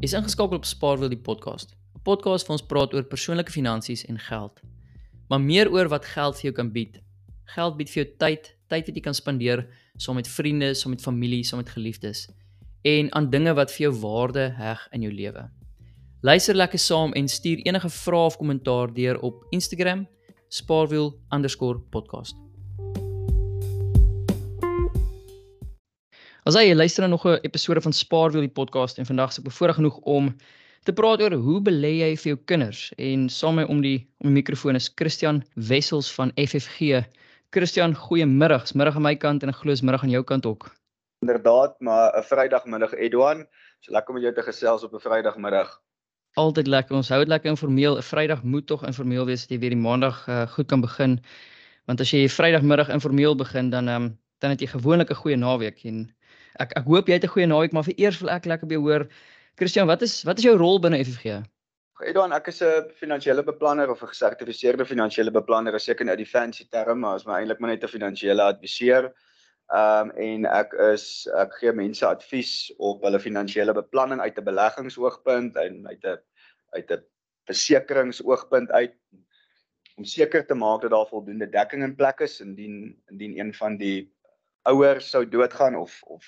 Is ingeskakel op Spaarwiel die podcast. 'n Podcast waar ons praat oor persoonlike finansies en geld. Maar meer oor wat geld vir jou kan bied. Geld bied vir jou tyd, tyd wat jy kan spandeer saam met vriende, saam met familie, saam met geliefdes en aan dinge wat vir jou waarde heg in jou lewe. Luister lekker saam en stuur enige vrae of kommentaar deur op Instagram spaarwiel_podcast. As jy luister na nog 'n episode van Spaarwiel die podcast en vandag se ek bevoorreg genoeg om te praat oor hoe belê jy vir jou kinders en saam met my om die om die mikrofoon is Christian Wessels van FFG. Christian, goeiemiddag. Middag aan my kant en 'n glo is middag aan jou kant ook. Inderdaad, maar 'n Vrydagmiddag Edwan. So lekker om jou te gesels op 'n Vrydagmiddag. Altyd lekker. Ons hou dit lekker informeel. 'n Vrydag moet tog informeel wees dat jy weer die Maandag uh, goed kan begin. Want as jy Vrydagmiddag informeel begin, dan ehm um, dan het jy gewoonlik 'n goeie naweek en ek ek hoop jy het 'n goeie naweek, maar vir eers wil ek lekker by hoor. Christian, wat is wat is jou rol binne FFG? Edwan, ek is 'n finansiële beplanner of 'n gesertifiseerde finansiële beplanner, is seker nou die fancy term, maar is my eintlik maar net 'n finansiële adviseur. Ehm um, en ek is ek gee mense advies op hulle finansiële beplanning uit 'n beleggingsoogpunt en uit 'n uit 'n versekeringsoogpunt uit om seker te maak dat daar voldoende dekking in plek is indien indien een van die ouers sou doodgaan of of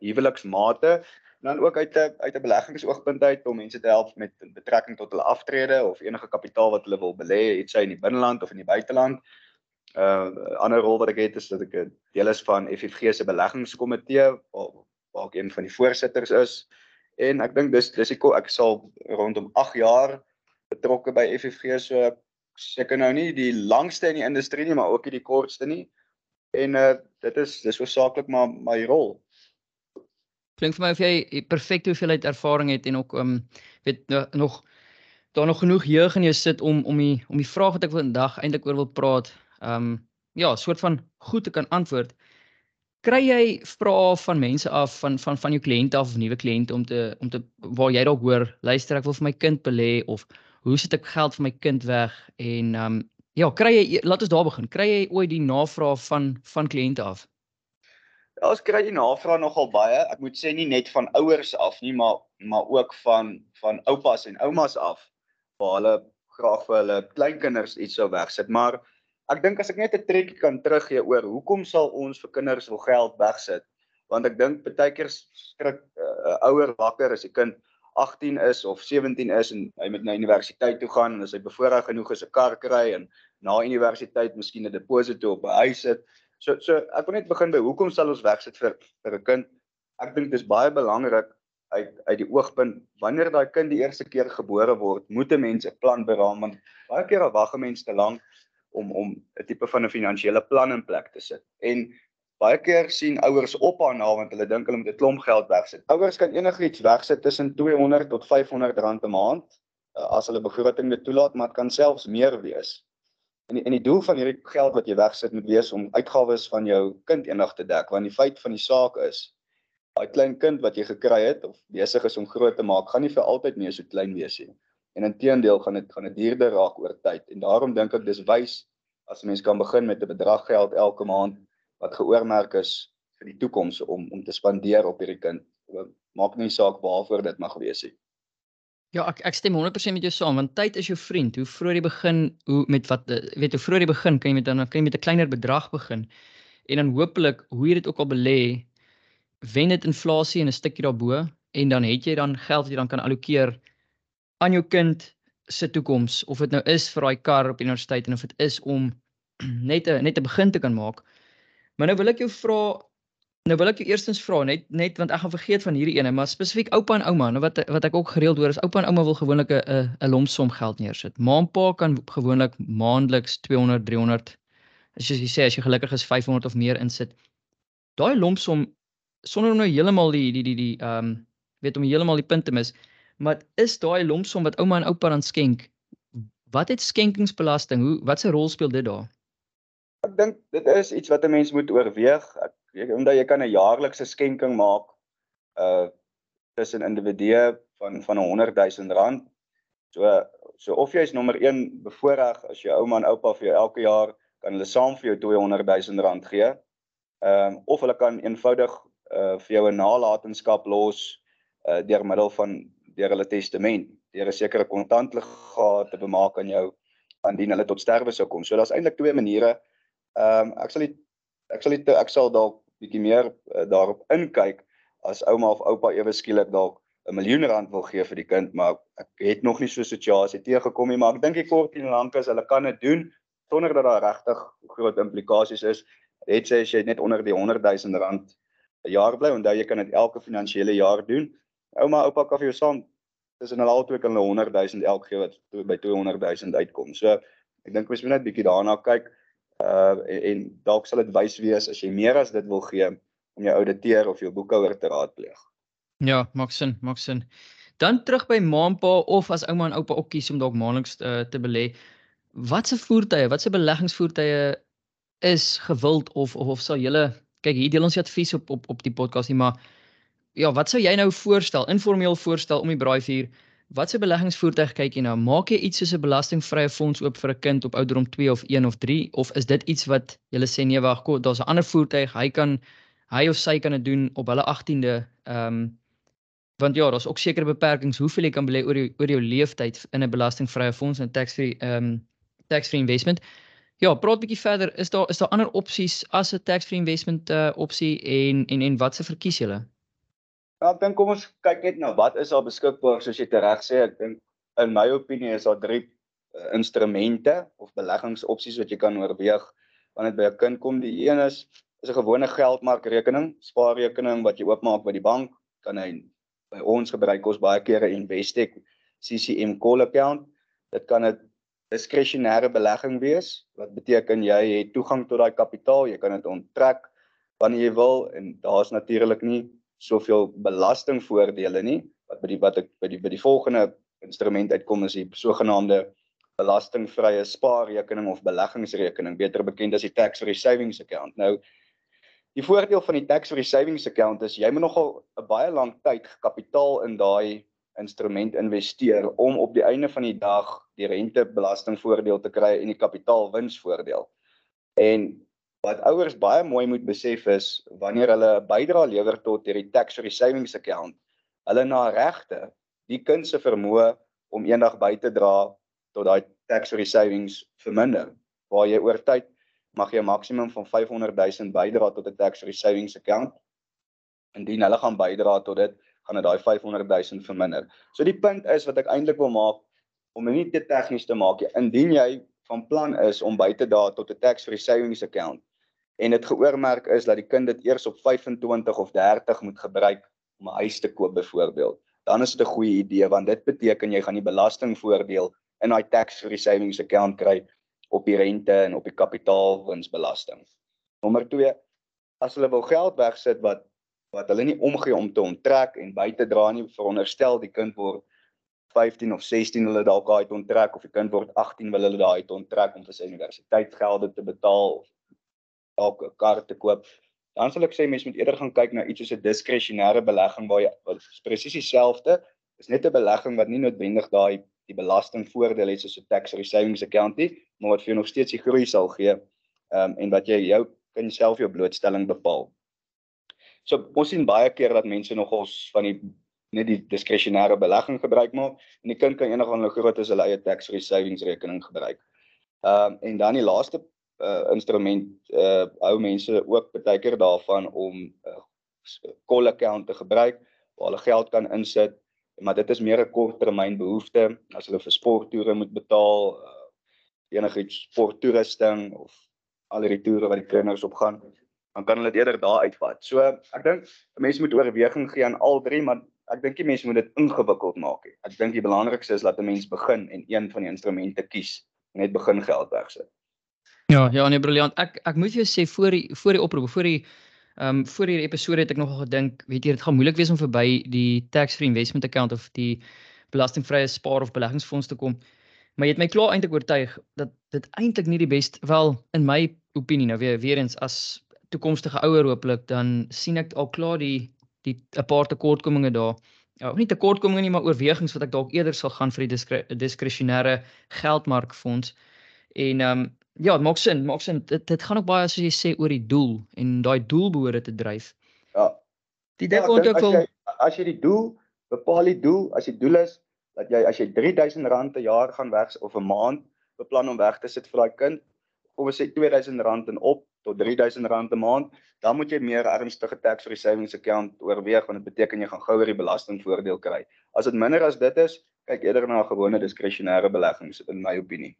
huweliksmate dan ook uit 'n uit 'n beleggingsoogpunt uit om mense te help met betrekking tot hulle aftrede of enige kapitaal wat hulle wil belê, iets sy in die binneland of in die buiteland. 'n uh, ander rol wat ek het is dat ek 'n deel is van FFG se beleggingskomitee waar waar ek een van die voorsitters is. En ek dink dis dis ek ek sal rondom 8 jaar betrokke by FFG so seker nou nie die langste in die industrie nie, maar ook nie die kortste nie. En uh dit is dis oorsaaklik maar my rol klink vir my of jy perfekte hoeveelheid ervaring het en ook um weet nog daar nog genoeg jeug in jou sit om om die om die vraag wat ek vandag eintlik oor wil praat um ja, soort van goed te kan antwoord. Kry jy vrae van mense af van van van jou kliënte af of nuwe kliënte om te om te waar jy dalk hoor, luister ek wil vir my kind belê of hoe sit ek geld vir my kind weg en um ja, kry jy laat ons daar begin. Kry jy ooit die navraag van van kliënte af? Ja, ons kry die navraag nogal baie. Ek moet sê nie net van ouers af nie, maar maar ook van van oupas en oumas af waar hulle graag vir hulle kleinkinders iets sou wegsit. Maar ek dink as ek net 'n trekkie kan teruggee oor hoekom sal ons vir kinders wil geld wegsit? Want ek dink baie keer skrik 'n uh, ouer wakker as 'n kind 18 is of 17 is en hy moet na universiteit toe gaan en as hy bevoorreg genoeg is 'n kar kry en na universiteit miskien 'n deposito op 'n huis sit So so ek wil net begin by hoekom sal ons wegsit vir vir 'n kind? Ek dink dis baie belangrik uit uit die oogpunt wanneer daai kind die eerste keer gebore word, moet 'n mens 'n plan beraam want baie keer wag 'n mens te lank om om 'n tipe van 'n finansiële plan in plek te sit. En baie keer sien ouers op aan na want hulle dink hulle moet 'n klomp geld wegsit. Ouers kan enigiets wegsit tussen 200 tot 500 rand 'n maand uh, as hulle begroting dit toelaat, maar dit kan selfs meer wees. En die, en die doel van hierdie geld wat jy wegsit moet wees om uitgawes van jou kind eendag te dek want die feit van die saak is daai klein kind wat jy gekry het of besig is om groot te maak gaan nie vir altyd meer so klein wees nie. En inteendeel gaan dit gaan dit duurder raak oor tyd en daarom dink ek dis wys as 'n mens kan begin met 'n bedrag geld elke maand wat geoormerk is vir die toekoms om om te spandeer op hierdie kind. Maak nie saak waarvoor dit mag wees nie. Ja, ek ek stem 100% met jou saam want tyd is jou vriend. Hoe vroeër jy begin, hoe met wat eh, weet hoe vroeër jy begin, kan jy met dan kan jy met 'n kleiner bedrag begin. En dan hopelik hoe jy dit ook al belê, wen dit inflasie en 'n stukkie daarbo en dan het jy dan geld wat jy dan kan allokeer aan jou kind se toekoms of dit nou is vir daai kar op universiteit en of dit is om net 'n net 'n begin te kan maak. Maar nou wil ek jou vra Nou wil ek jou eerstens vra net net want ek gaan vergeet van hierdie ene, maar spesifiek oupa en ouma, nou wat wat ek ook gereeld hoor is oupa en ouma wil gewoonlik 'n 'n lomsom geld neersit. Ma en pa kan gewoonlik maandeliks 200, 300 as jy sê as jy gelukkig is 500 of meer insit. Daai lomsom sonder om nou heeltemal die die die die ehm um, weet om heeltemal die punte mis, maar is daai lomsom wat ouma en oupa dan skenk, wat het skenkingsbelasting? Hoe wat se rol speel dit daar? Ek dink dit is iets wat 'n mens moet oorweeg. Ek jy omdat jy kan 'n jaarlikse skenking maak uh tussen individue van van 'n 100 000 rand. So so of jy is nommer 1 bevoordeel as jou ouma en oupa vir jou elke jaar kan hulle saam vir jou 200 000 rand gee. Ehm um, of hulle kan eenvoudig uh vir jou 'n nalatenskap los uh deur middel van deur hulle testament, deur 'n sekere kontantliggaat te bemaak aan jou indien hulle tot sterwe sou kom. So daar's eintlik twee maniere. Ehm um, ek sal die ek sal die ek sal dalk bietjie meer uh, daarop inkyk as ouma of oupa ewe skielik dalk 'n miljoen rand wil gee vir die kind, maar ek het nog nie so 'n situasie teëgekom nie, maar ek dink die kort en lank is hulle kan dit doen sonder dat daar regtig groot implikasies is. Het sê as jy net onder die 100 000 rand 'n jaar bly, onthou jy kan dit elke finansiële jaar doen. Ouma, oupa kan vir jou saam tussen hulle albei kan hulle 100 000 elk gee wat by 200 000 uitkom. So ek dink mens moet net bietjie daarna kyk uh en, en dalk sal dit wys wees as jy meer as dit wil gee om jou ouditeur of jou boekhouer te raadpleeg. Ja, maak sin, maak sin. Dan terug by maampa of as ouma en oupa ook kies om dalk maandeliks uh, te belê. Watse voertuie, watse beleggingsvoertuie is gewild of of of sal julle kyk hier deel ons advies op op op die podcast nie, maar ja, wat sou jy nou voorstel, informeel voorstel om die braaivuur? Watse beleggingsvoertuig kyk jy nou? Maak jy iets soos 'n belastingvrye fonds oop vir 'n kind op ouderdom 2 of 1 of 3 of is dit iets wat jy sê nee wag, daar's 'n ander voertuig, hy kan hy of sy kan dit doen op hulle 18de. Ehm um, want ja, daar's ook sekere beperkings hoeveel jy kan belê oor jou oor jou leeftyd in 'n belastingvrye fonds en tax-free ehm um, tax-free investment. Ja, praat bietjie verder. Is daar is daar ander opsies as 'n tax-free investment uh, opsie en en en wat se verkies julle? Ja, ek dink kom ons kyk net nou wat is daar beskikbaar soos jy reg sê. Ek dink in my opinie is daar drie uh, instrumente of beleggingsopsies wat jy kan oorweeg wanneer dit by 'n kind kom. Die een is is 'n gewone geldmarkrekening, spaarrekening wat jy oopmaak by die bank. Kan hy by ons gebruik ons baie keer 'n Investec CCM call account. Dit kan 'n diskresionêre belegging wees wat beteken jy het toegang tot daai kapitaal, jy kan dit onttrek wanneer jy wil en daar's natuurlik nie soveel belastingvoordele nie wat by die wat ek by die by die volgende instrument uitkom is die sogenaamde belastingvrye spaarrekening of beleggingsrekening, beter bekend as die tax free savings account. Nou die voordeel van die tax free savings account is jy moet nogal 'n baie lang tyd kapitaal in daai instrument investeer om op die einde van die dag die rentebelastingvoordeel te kry en die kapitaalwinsvoordeel. En wat ouers baie mooi moet besef is wanneer hulle 'n bydrae lewer tot hierdie tax free savings account, hulle na regte die kind se vermoë om eendag by te dra tot daai tax free savings verminder. Waar jy oor tyd mag jy 'n maksimum van 500 000 bydra tot 'n tax free savings account. Indien hulle gaan bydra tot dit, gaan dit daai 500 000 verminder. So die punt is wat ek eintlik wil maak om nie te tegnies te maak nie. Indien jy van plan is om by te daag tot 'n tax-free savings account en dit geoormerk is dat die kind dit eers op 25 of 30 moet gebruik om 'n huis te koop byvoorbeeld, dan is dit 'n goeie idee want dit beteken jy gaan die belastingvoordeel in daai tax-free savings account kry op die rente en op die kapitaalwinsbelasting. Nommer 2, as hulle wil geld wegsit wat wat hulle nie omgee om te onttrek en by te dra nie veronderstel die kind word 15 of 16 hulle dalk daai onttrek of die kind word 18 wil hulle daai onttrek om vir sy universiteitsgelde te betaal of dalk 'n kar te koop. Dan sal ek sê mense moet eerder gaan kyk na iets soos 'n diskresionêre belegging waar jy presies dieselfde is net 'n belegging wat nie noodwendig daai die belastingvoordeel het soos 'n tax savings account nie maar wat vir jou nog steeds die groei sal gee um, en wat jy jou kan self jou blootstelling bepaal. So ons sien baie keer dat mense nogals van die net die diskresionêre belegging gebruik maak en die kind kan enig van hulle groot as hulle eie tax free savings rekening gebruik. Ehm uh, en dan die laaste uh, instrument uh hou mense ook baie keer daarvan om 'n uh, call account te gebruik waar hulle geld kan insit, maar dit is meer 'n korttermyn behoefte as hulle vir sporttoere moet betaal, uh, enigiets sporttoerusting of al die toere wat die kinders op gaan dan kan hulle dit eerder daar uitvat. So ek dink mense moet oorweging gee aan al drie, maar ek dink die mense moet dit ingewikkeld maak. Ek dink die belangrikste is dat 'n mens begin en een van die instrumente kies net begin geld wegsit. Ja, ja, nee briljant. Ek ek moet jou sê voor die voor die oproep, voor die ehm um, voor hierdie episode het ek nogal gedink, weet jy, dit gaan moeilik wees om verby die tax free investment account of die belastingvrye spaar of beleggingsfonds te kom. Maar jy het my klaar eintlik oortuig dat dit eintlik nie die beste wel in my opinie nou weer weer eens as toekomstige ouer hooplik dan sien ek al klaar die die 'n paar tekortkominge daar. Ja, nie tekortkominge nie, maar oorwegings wat ek dalk eerder sal gaan vir die diskre, diskresionêre geldmarkfonds. En ehm um, ja, dit maak sin, maak sin. Dit dit gaan ook baie soos jy sê oor die doel en daai doel behoort te dryf. Ja. Die ding ja, ook ook wel as jy die doel Bepaal die doel. As die doel is dat jy as jy R3000 'n jaar gaan weg of 'n maand beplan om weg te sit vir daai kind, kom ons sê R2000 en op tot R3000 'n maand, dan moet jy meer ernstige tax free savings account oorweeg want dit beteken jy gaan gouer die belastingvoordeel kry. As dit minder as dit is, kyk eerder na gewone diskresionêre beleggings in my opinie.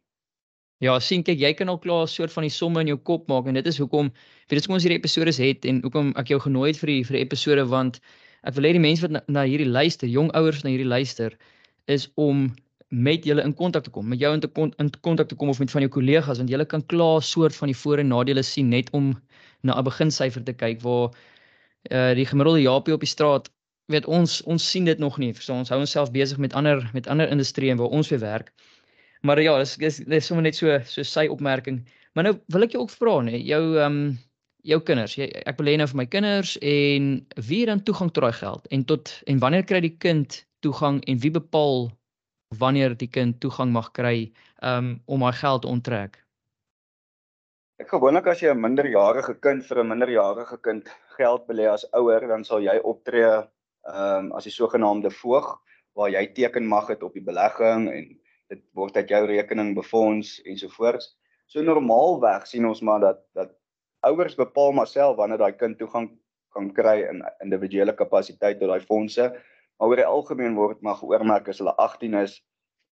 Ja, sien kyk, jy kan al klaar 'n soort van die somme in jou kop maak en dit is hoekom weet jy ons hierdie episode het en hoekom ek jou genooi het vir die vir die episode want ek wil hê die mense wat na, na hierdie luister, jong ouers na hierdie luister is om met julle in kontak te kom, met jou in te kon in kontak te kom of met van jou kollegas want julle kan klaar soort van die voor en nadele sien net om na 'n beginsyfer te kyk waar uh die gemiddelde Japie op die straat weet ons ons sien dit nog nie. So ons hou onsself besig met ander met ander industrieë waar ons weer werk. Maar ja, dis dis dis sommer net so so sy opmerking. Maar nou wil ek jou ook vra nê, jou ehm um, jou kinders. Jy, ek hê nou vir my kinders en wie dan toegang tot daai geld en tot en wanneer kry die kind toegang en wie bepaal wanneer die kind toegang mag kry um, om haar geld te onttrek? Ek gewoonlik as jy 'n minderjarige kind vir 'n minderjarige kind geld belê as ouer, dan sal jy optree ehm um, as die sogenaamde voog waar jy teken mag het op die belegging en dit word uit jou rekening befonds ensovoorts. So normaalweg sien ons maar dat dat ouers bepaal maar self wanneer daai kind toegang kan kry in individuele kapasiteit tot daai fondse. Maar oor die algemeen word maar geoormerk as hulle 18 is,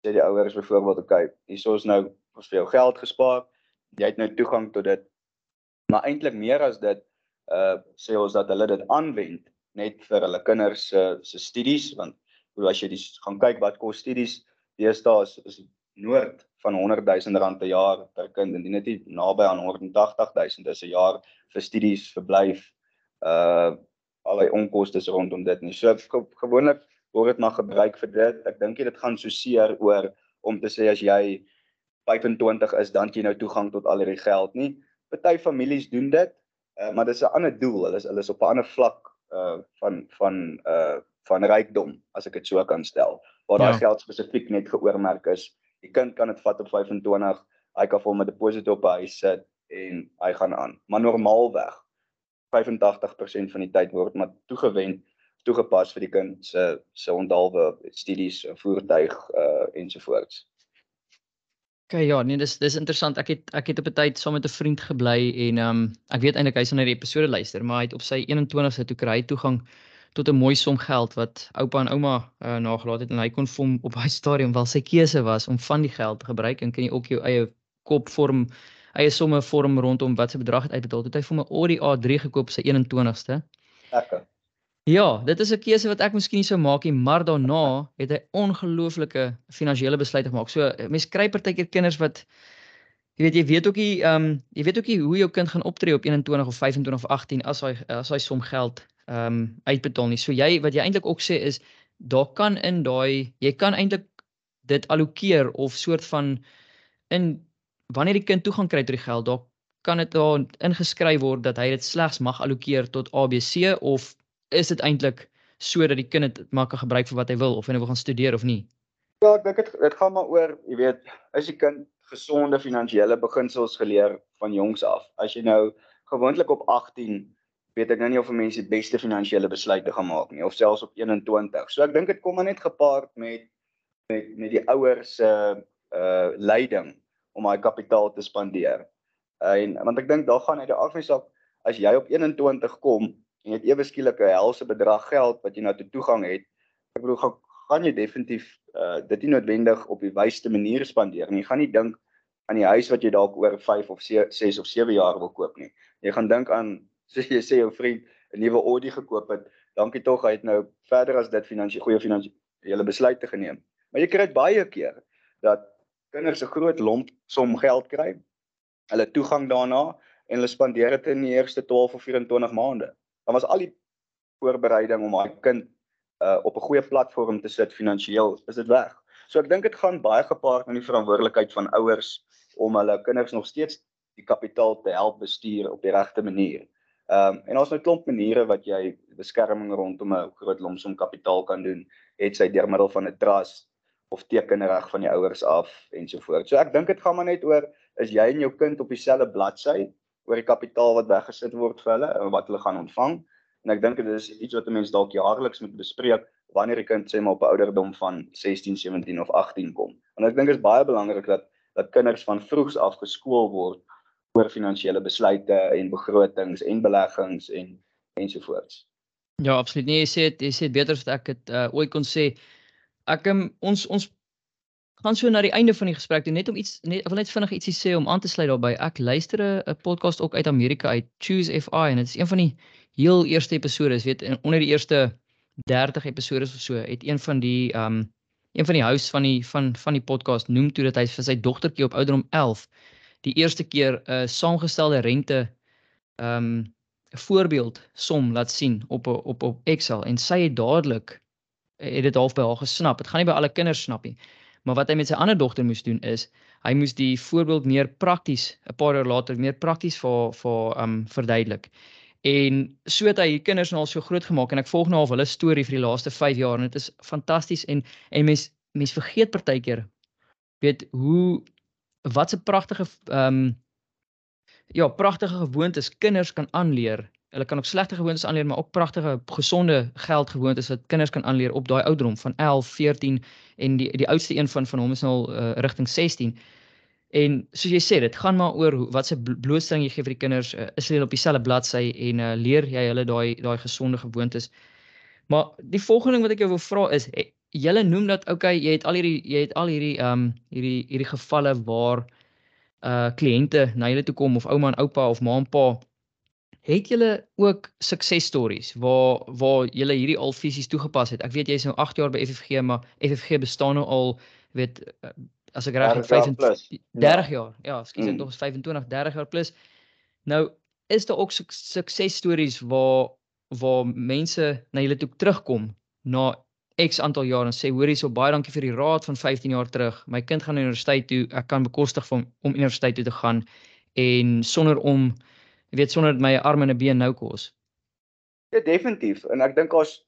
sê die ouers byvoorbeeld, "Oké, okay, hier is nou ons vir jou geld gespaar. Jy het nou toegang tot dit." Maar eintlik meer as dit, uh sê ons dat hulle dit aanwend net vir hulle kinders se uh, se studies, want hoe as jy dis gaan kyk wat kos studies deesdae is, is noord van 100 000 rand per jaar per kind en dit net naby aan 180 000 is 'n jaar vir studies, verblyf, uh allerlei onkoste rondom dit nie. So gewoonlik word dit maar gebruik vir dit. Ek dink dit gaan so seer oor om te sê as jy 25 is dan jy nou toegang tot al hierdie geld nie. Party families doen dit, uh, maar dis 'n ander doel. Hulle is hulle is op 'n ander vlak uh van van uh van rykdom as ek dit so kan stel. Waar daai ja. geld spesifiek net geoormerk is. Die kind kan dit vat op 25, hy kan vir hom 'n deposito op hy sit en hy gaan aan. Maar normaalweg 85% van die tyd word maar toegewend toegepas vir die kind se se onthaalwe studies, voertuig uh ensovoorts. OK ja, nee dis dis interessant. Ek het ek het op 'n tyd saam met 'n vriend gebly en ehm um, ek weet eintlik hy sal na die episode luister, maar hy het op sy 21ste toe kry toegang tot 'n mooi som geld wat oupa en ouma uh, nagelaat het en hy kon hom op hy stadium wel sy keuse was om van die geld te gebruik en kan jy ook jou eie kop vorm eie somme vorm rondom wat se bedrag het uitbetaal. Het hy vir my Audi A3 gekoop sy 21ste. Lekker. Ja, dit is 'n keuse wat ek miskien nie sou maak nie, maar daarna het hy ongelooflike finansiële besluite gemaak. So mense kry partykeer kinders wat jy weet jy weet ook nie ehm um, jy weet ook nie hoe jou kind gaan optree op 21 of 25 of 18 as hy as hy som geld ehm um, uitbetaal nie. So jy wat jy eintlik ook sê is daar kan in daai jy kan eintlik dit allokeer of soort van in wanneer die kind toegang kry tot die geld, dan kan dit daar ingeskryf word dat hy dit slegs mag allokeer tot ABC of is dit eintlik sodat die kind dit maak kan gebruik vir wat hy wil of hy nou wil gaan studeer of nie? Ja, ek dink dit dit gaan maar oor, jy weet, as die kind gesonde finansiële beginsels geleer van jongs af. As jy nou gewoonlik op 18 weet ek nou nie of mense die beste finansiële besluite gaan maak nie of selfs op 21. So ek dink dit kom maar net gepaard met met met die ouers se uh, uh leiding om daai kapitaal te spandeer. En want ek dink daar gaan uit die afmesak as jy op 21 kom en jy het ewe skielik 'n helse bedrag geld wat jy nou te toegang het. Ek bedoel gaan gaan jy definitief uh dit nie noodwendig op die wysste manier spandeer nie. Jy gaan nie dink aan die huis wat jy dalk oor 5 of 6 of 7 jaar wil koop nie. Jy gaan dink aan soos jy sê jou vriend 'n nuwe Audi gekoop het. Dankie tog hy het nou verder as dit finansiële goeie finansiële besluite geneem. Maar jy kry dit baie keer dat kinders 'n groot lomp som geld kry. Hulle toegang daarna en hulle spandeer dit in die eerste 12 of 24 maande. Dan was al die voorbereiding om daai kind uh, op 'n goeie platform te sit finansiëel, is dit weg. So ek dink dit gaan baie gepaard met die verantwoordelikheid van ouers om hulle kinders nog steeds die kapitaal te help bestuur op die regte manier. Ehm um, en ons het 'n klomp maniere wat jy beskerming rondom 'n groot lomsom kapitaal kan doen, het sy deur middel van 'n trust of tekenreg van die ouers af ensovoorts. So ek dink dit gaan maar net oor is jy en jou kind op dieselfde bladsy oor die kapitaal wat weggesit word vir hulle en wat hulle gaan ontvang. En ek dink dit is iets wat 'n mens dalk jaarliks moet bespreek wanneer die kind sê maar op 'n ouderdom van 16, 17 of 18 kom. En ek dink dit is baie belangrik dat dat kinders van vroegs af geskool word oor finansiële besluite en begrotings en beleggings en ensovoorts. Ja, absoluut. Nee, jy sê jy sê beter as ek dit uh, ooit kon sê. Ek um, ons ons gaan so na die einde van die gesprek toe net om iets net wil net vinnig ietsie sê om aan te sluit daarbey. Ek luister 'n podcast ook uit Amerika uit Choose FI en dit is een van die heel eerste episode, weet onder die eerste 30 episode of so het een van die um een van die hosts van die van van die podcast noem toe dat hy vir sy dogtertjie op ouderdom 11 die eerste keer 'n uh, saamgestelde rente um 'n voorbeeld som laat sien op op op Excel en sy het dadelik het dit half by haar gesnap. Dit gaan nie by alle kinders snap nie. Maar wat hy met sy ander dogter moes doen is hy moes die voorbeeld meer prakties 'n paar jaar later meer prakties vir vir um verduidelik. En so het hy die kinders nou al so groot gemaak en ek volg nou al hulle storie vir die laaste 5 jaar en dit is fantasties en en mens mens vergeet partykeer weet hoe wat 'n pragtige um ja, pragtige gewoontes kinders kan aanleer. Hulle kan ook slegte gewoontes aanleer, maar ook pragtige gesonde geldgewoontes wat kinders kan aanleer op daai ouderdom van 11, 14 en die die oudste een van van hom is nou uh, rigting 16. En soos jy sê, dit gaan maar oor wat se blootstelling jy gee vir die kinders. Uh, is hulle op dieselfde bladsy en uh, leer jy hulle daai daai gesonde gewoontes. Maar die volgende ding wat ek jou wil vra is julle noem dat okay, jy het al hierdie jy het al hierdie ehm um, hierdie hierdie gevalle waar uh kliënte na julle toe kom of ouma en oupa of ma en pa het julle ook suksesstories waar waar julle hierdie al fisies toegepas het. Ek weet jy is nou 8 jaar by FFG, maar FFG bestaan nou al weet uh, as ek reg is 25 30 jaar. Ja, skielik mm. tog is 25 30 jaar plus. Nou is daar ook suksesstories waar waar mense na julle toe terugkom na X aantal jaar en sê hoor hierso baie dankie vir die raad van 15 jaar terug. My kind gaan na universiteit toe. Ek kan bekostig om om universiteit toe te gaan en sonder om jy weet sonder my arm en 'n been nou kos. Ja, definitief. En ek dink daar's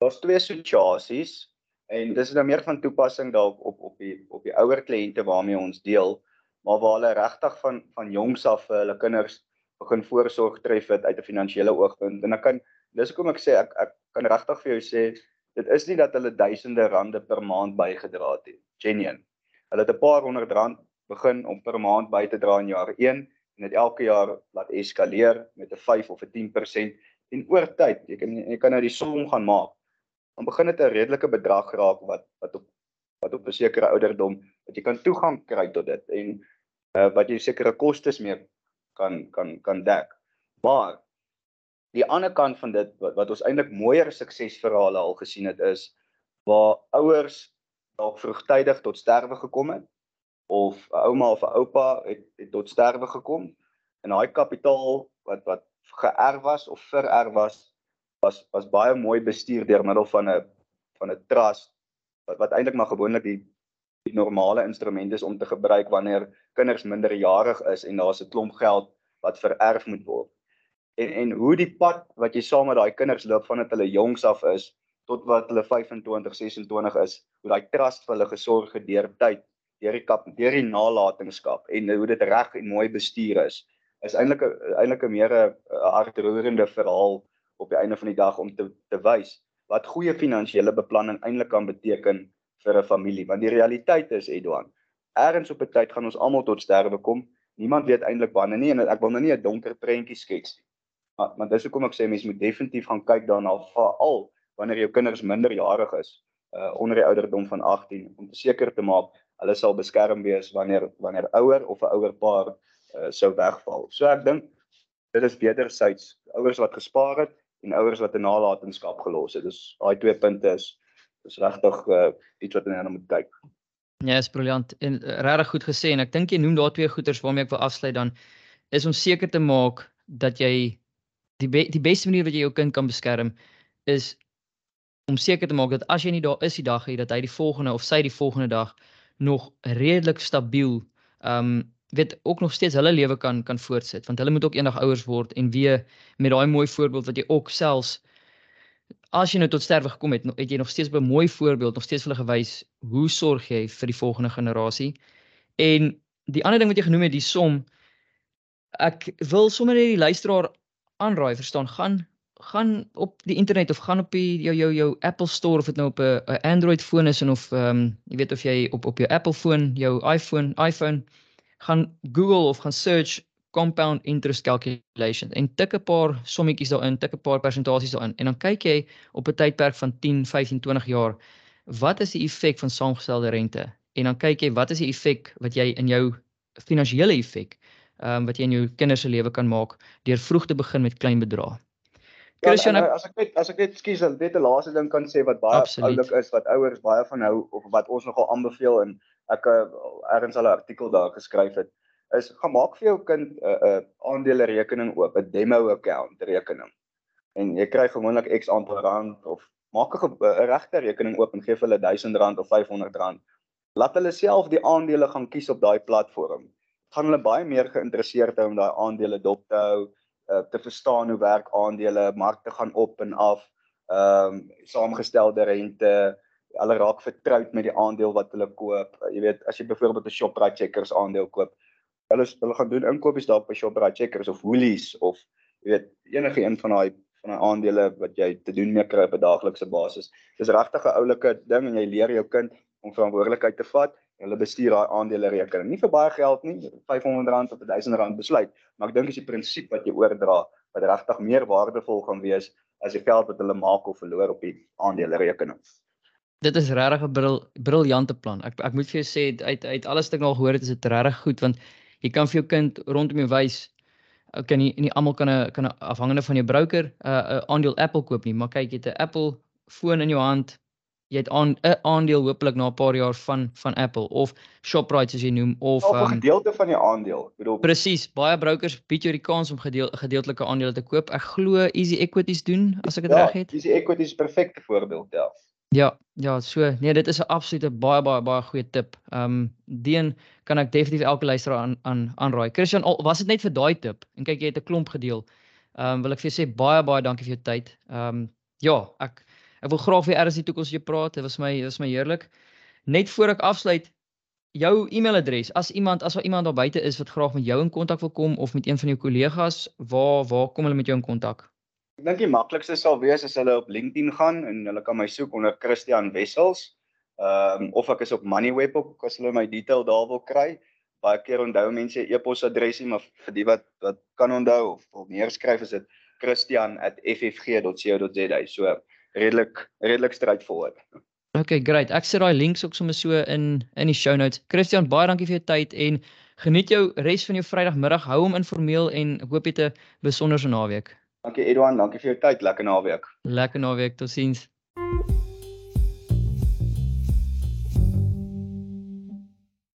daar's twee situasies en dis nou meer van toepassing dalk op op die op die ouer kliënte waarmee ons deel, maar waar hulle regtig van van jongs af vir hulle kinders begin voorsorg tref het uit 'n finansiële oogpunt. En ek kan dis hoekom ek sê ek ek kan regtig vir jou sê dit is nie dat hulle duisende rande per maand bygedra het nie. Genuine. Hulle het 'n paar honderd rand begin om per maand by te dra in jaar 1 en dit elke jaar laat eskaleer met 'n 5 of 'n 10% en oor tyd, jy kan jy kan nou die som gaan maak. Dan begin dit 'n redelike bedrag raak wat wat op wat op 'n sekere ouderdom wat jy kan toegang kry tot dit en uh, wat jy sekere kostes mee kan kan kan dek. Maar die ander kant van dit wat, wat ons eintlik mooier suksesverhale al gesien het is waar ouers dalk vroegtydig tot sterwe gekom het of 'n ouma of 'n oupa het, het tot sterwe gekom. En daai kapitaal wat wat geërf was of vererf was was was baie mooi bestuur deur middel van 'n van 'n trust wat wat eintlik maar gewoonlik die die normale instrument is om te gebruik wanneer kinders minderjarig is en daar's 'n klomp geld wat vererf moet word. En en hoe die pad wat jy saam met daai kinders loop vandat hulle jongs af is tot wat hulle 25, 26 is, hoe daai trust vir hulle gesorg het deur tyd, deur die kap, deur die nalatenskap en hoe dit reg en mooi bestuur is, is eintlik eintlik 'n meer 'n hartroerende verhaal op die einde van die dag om te te wys wat goeie finansiële beplanning eintlik kan beteken vir 'n familie. Want die realiteit is Edwan ergens op 'n tyd gaan ons almal tot sterwe kom. Niemand weet eintlik wanneer nie en ek wil nou nie 'n donker prentjie skets nie. Maar maar dis hoekom ek sê mense moet definitief gaan kyk daarna veral wanneer jou kinders minderjarig is uh onder die ouderdom van 18 om te seker te maak hulle sal beskerm wees wanneer wanneer ouer of 'n ouer paar uh, sou wegval. So ek dink dit is wederzijds ouers wat gespaar het en ouers wat 'n nalatenskap gelos het. Dis daai twee punte is is regtig uh, iets wat mense moet kyk. Ja, is briljant en uh, regtig goed gesê en ek dink jy noem daar twee goeters waarmee ek wil afsluit dan is om seker te maak dat jy die be die beste manier wat jy jou kind kan beskerm is om seker te maak dat as jy nie daar is die dag hier dat hy die volgende of sy die volgende dag nog redelik stabiel um, weet ook nog steeds hulle lewe kan kan voortsit. Want hulle moet ook eendag ouers word en weer met daai mooi voorbeeld wat jy ook selfs as jy nou tot sterwe gekom het het jy nog steeds 'n mooi voorbeeld nog steeds vir hulle gewys hoe sorg jy vir die volgende generasie. En die ander ding wat jy genoem het die som ek wil sommer net die luisteraar aanraai, verstaan, gaan gaan op die internet of gaan op die jou jou jou Apple Store of dit nou op 'n Android foon is en of ehm um, jy weet of jy op op jou Apple foon, jou iPhone, iPhone gaan Google of gaan search compound interest calculation en tik 'n paar sommetjies daarin, tik 'n paar persentasies daarin en dan kyk jy op 'n tydperk van 10, 15, 20 jaar wat is die effek van saamgestelde rente en dan kyk jy wat is die effek wat jy in jou finansiële effek ehm um, wat jy in jou kinders se lewe kan maak deur vroeg te begin met klein bedrae. Christian, ja, as ek net as ek net skuis, net 'n laaste ding kan sê wat baie oulik is wat ouers baie van hou of wat ons nogal aanbeveel en ek uh, ergens al 'n artikel daar geskryf het is gaan maak vir jou kind 'n uh, 'n uh, aandele rekening oop, 'n demo account rekening. En jy kry gewoonlik X aantal rand of maak 'n regte rekening oop en gee vir hulle R1000 of R500. Laat hulle self die aandele gaan kies op daai platform. Gaan hulle baie meer geïnteresseerd hou om daai aandele dop te hou, uh, te verstaan hoe werk aandele, markte gaan op en af, ehm um, saamgestelde rente, hulle raak vertroud met die aandeel wat hulle koop. Uh, jy weet, as jy byvoorbeeld 'n Shoprite Checkers aandeel koop, hulle hulle gaan doen inkopies daar by Shoprite Checkers of Woolies of jy weet enige een van daai van daai aandele wat jy te doen mee kry op 'n daaglikse basis. Dis regtig 'n oulike ding en jy leer jou kind om verantwoordelikheid te vat. Hulle bestuur daai aandele rekening. Nie vir baie geld nie, R500 of R1000 besluit, maar ek dink dis die prinsip wat jy oordra wat regtig meer waardevol gaan wees as die geld wat hulle maak of verloor op die aandele rekening. Dit is regtig 'n bril, briljante plan. Ek ek moet vir jou sê uit uit alles wat ek al gehoor het is dit regtig goed want jy kan vir jou kind rondom jou wys okay nie nie almal kan 'n kan 'n afhangende van jou broker uh, 'n aandeel Apple koop nie maar kyk jy het 'n Apple foon in jou hand jy het 'n aandeel hopelik na 'n paar jaar van van Apple of Shoprite as jy noem of 'n um, gedeelte van die aandeel bedoel presies baie brokers bied jou die kans om gedeel, gedeeltelike aandele te koop ek glo Easy Equities doen as ek dit ja, reg het Easy Equities is 'n perfekte voorbeeld ja Ja, ja, so nee, dit is 'n absolute baie baie baie goeie tip. Ehm um, dien kan ek definitief elke luisteraar aan aan aanraai. Christian, al, was dit net vir daai tip en kyk jy het 'n klomp gedeel. Ehm um, wil ek vir jou sê baie baie dankie vir jou tyd. Ehm um, ja, ek ek wil graag weer eers die toekoms jou praat. Dit was my dit was my heerlik. Net voor ek afsluit, jou e-mailadres. As iemand as daar iemand daar buite is wat graag met jou in kontak wil kom of met een van jou kollegas, waar waar kom hulle met jou in kontak? Ek dink die maklikste sal wees as hulle op LinkedIn gaan en hulle kan my soek onder Christian Wessels. Ehm um, of ek is op Moneyweb ook as hulle my detail daar wil kry. Baie keer onthou mense e-posadresie, maar vir die wat wat kan onthou of wil neerskryf is dit christian@ffg.co.za. So redelik redelik straightforward. Okay, great. Ek sit daai links ook sommer so in in die show notes. Christian, baie dankie vir jou tyd en geniet jou res van jou Vrydagmiddag. Hou hom informeel en ek hoop jy het 'n besonderse naweek. Dankie Edouan, dankie vir jou tyd. Lekker naweek. Lekker naweek. Totsiens.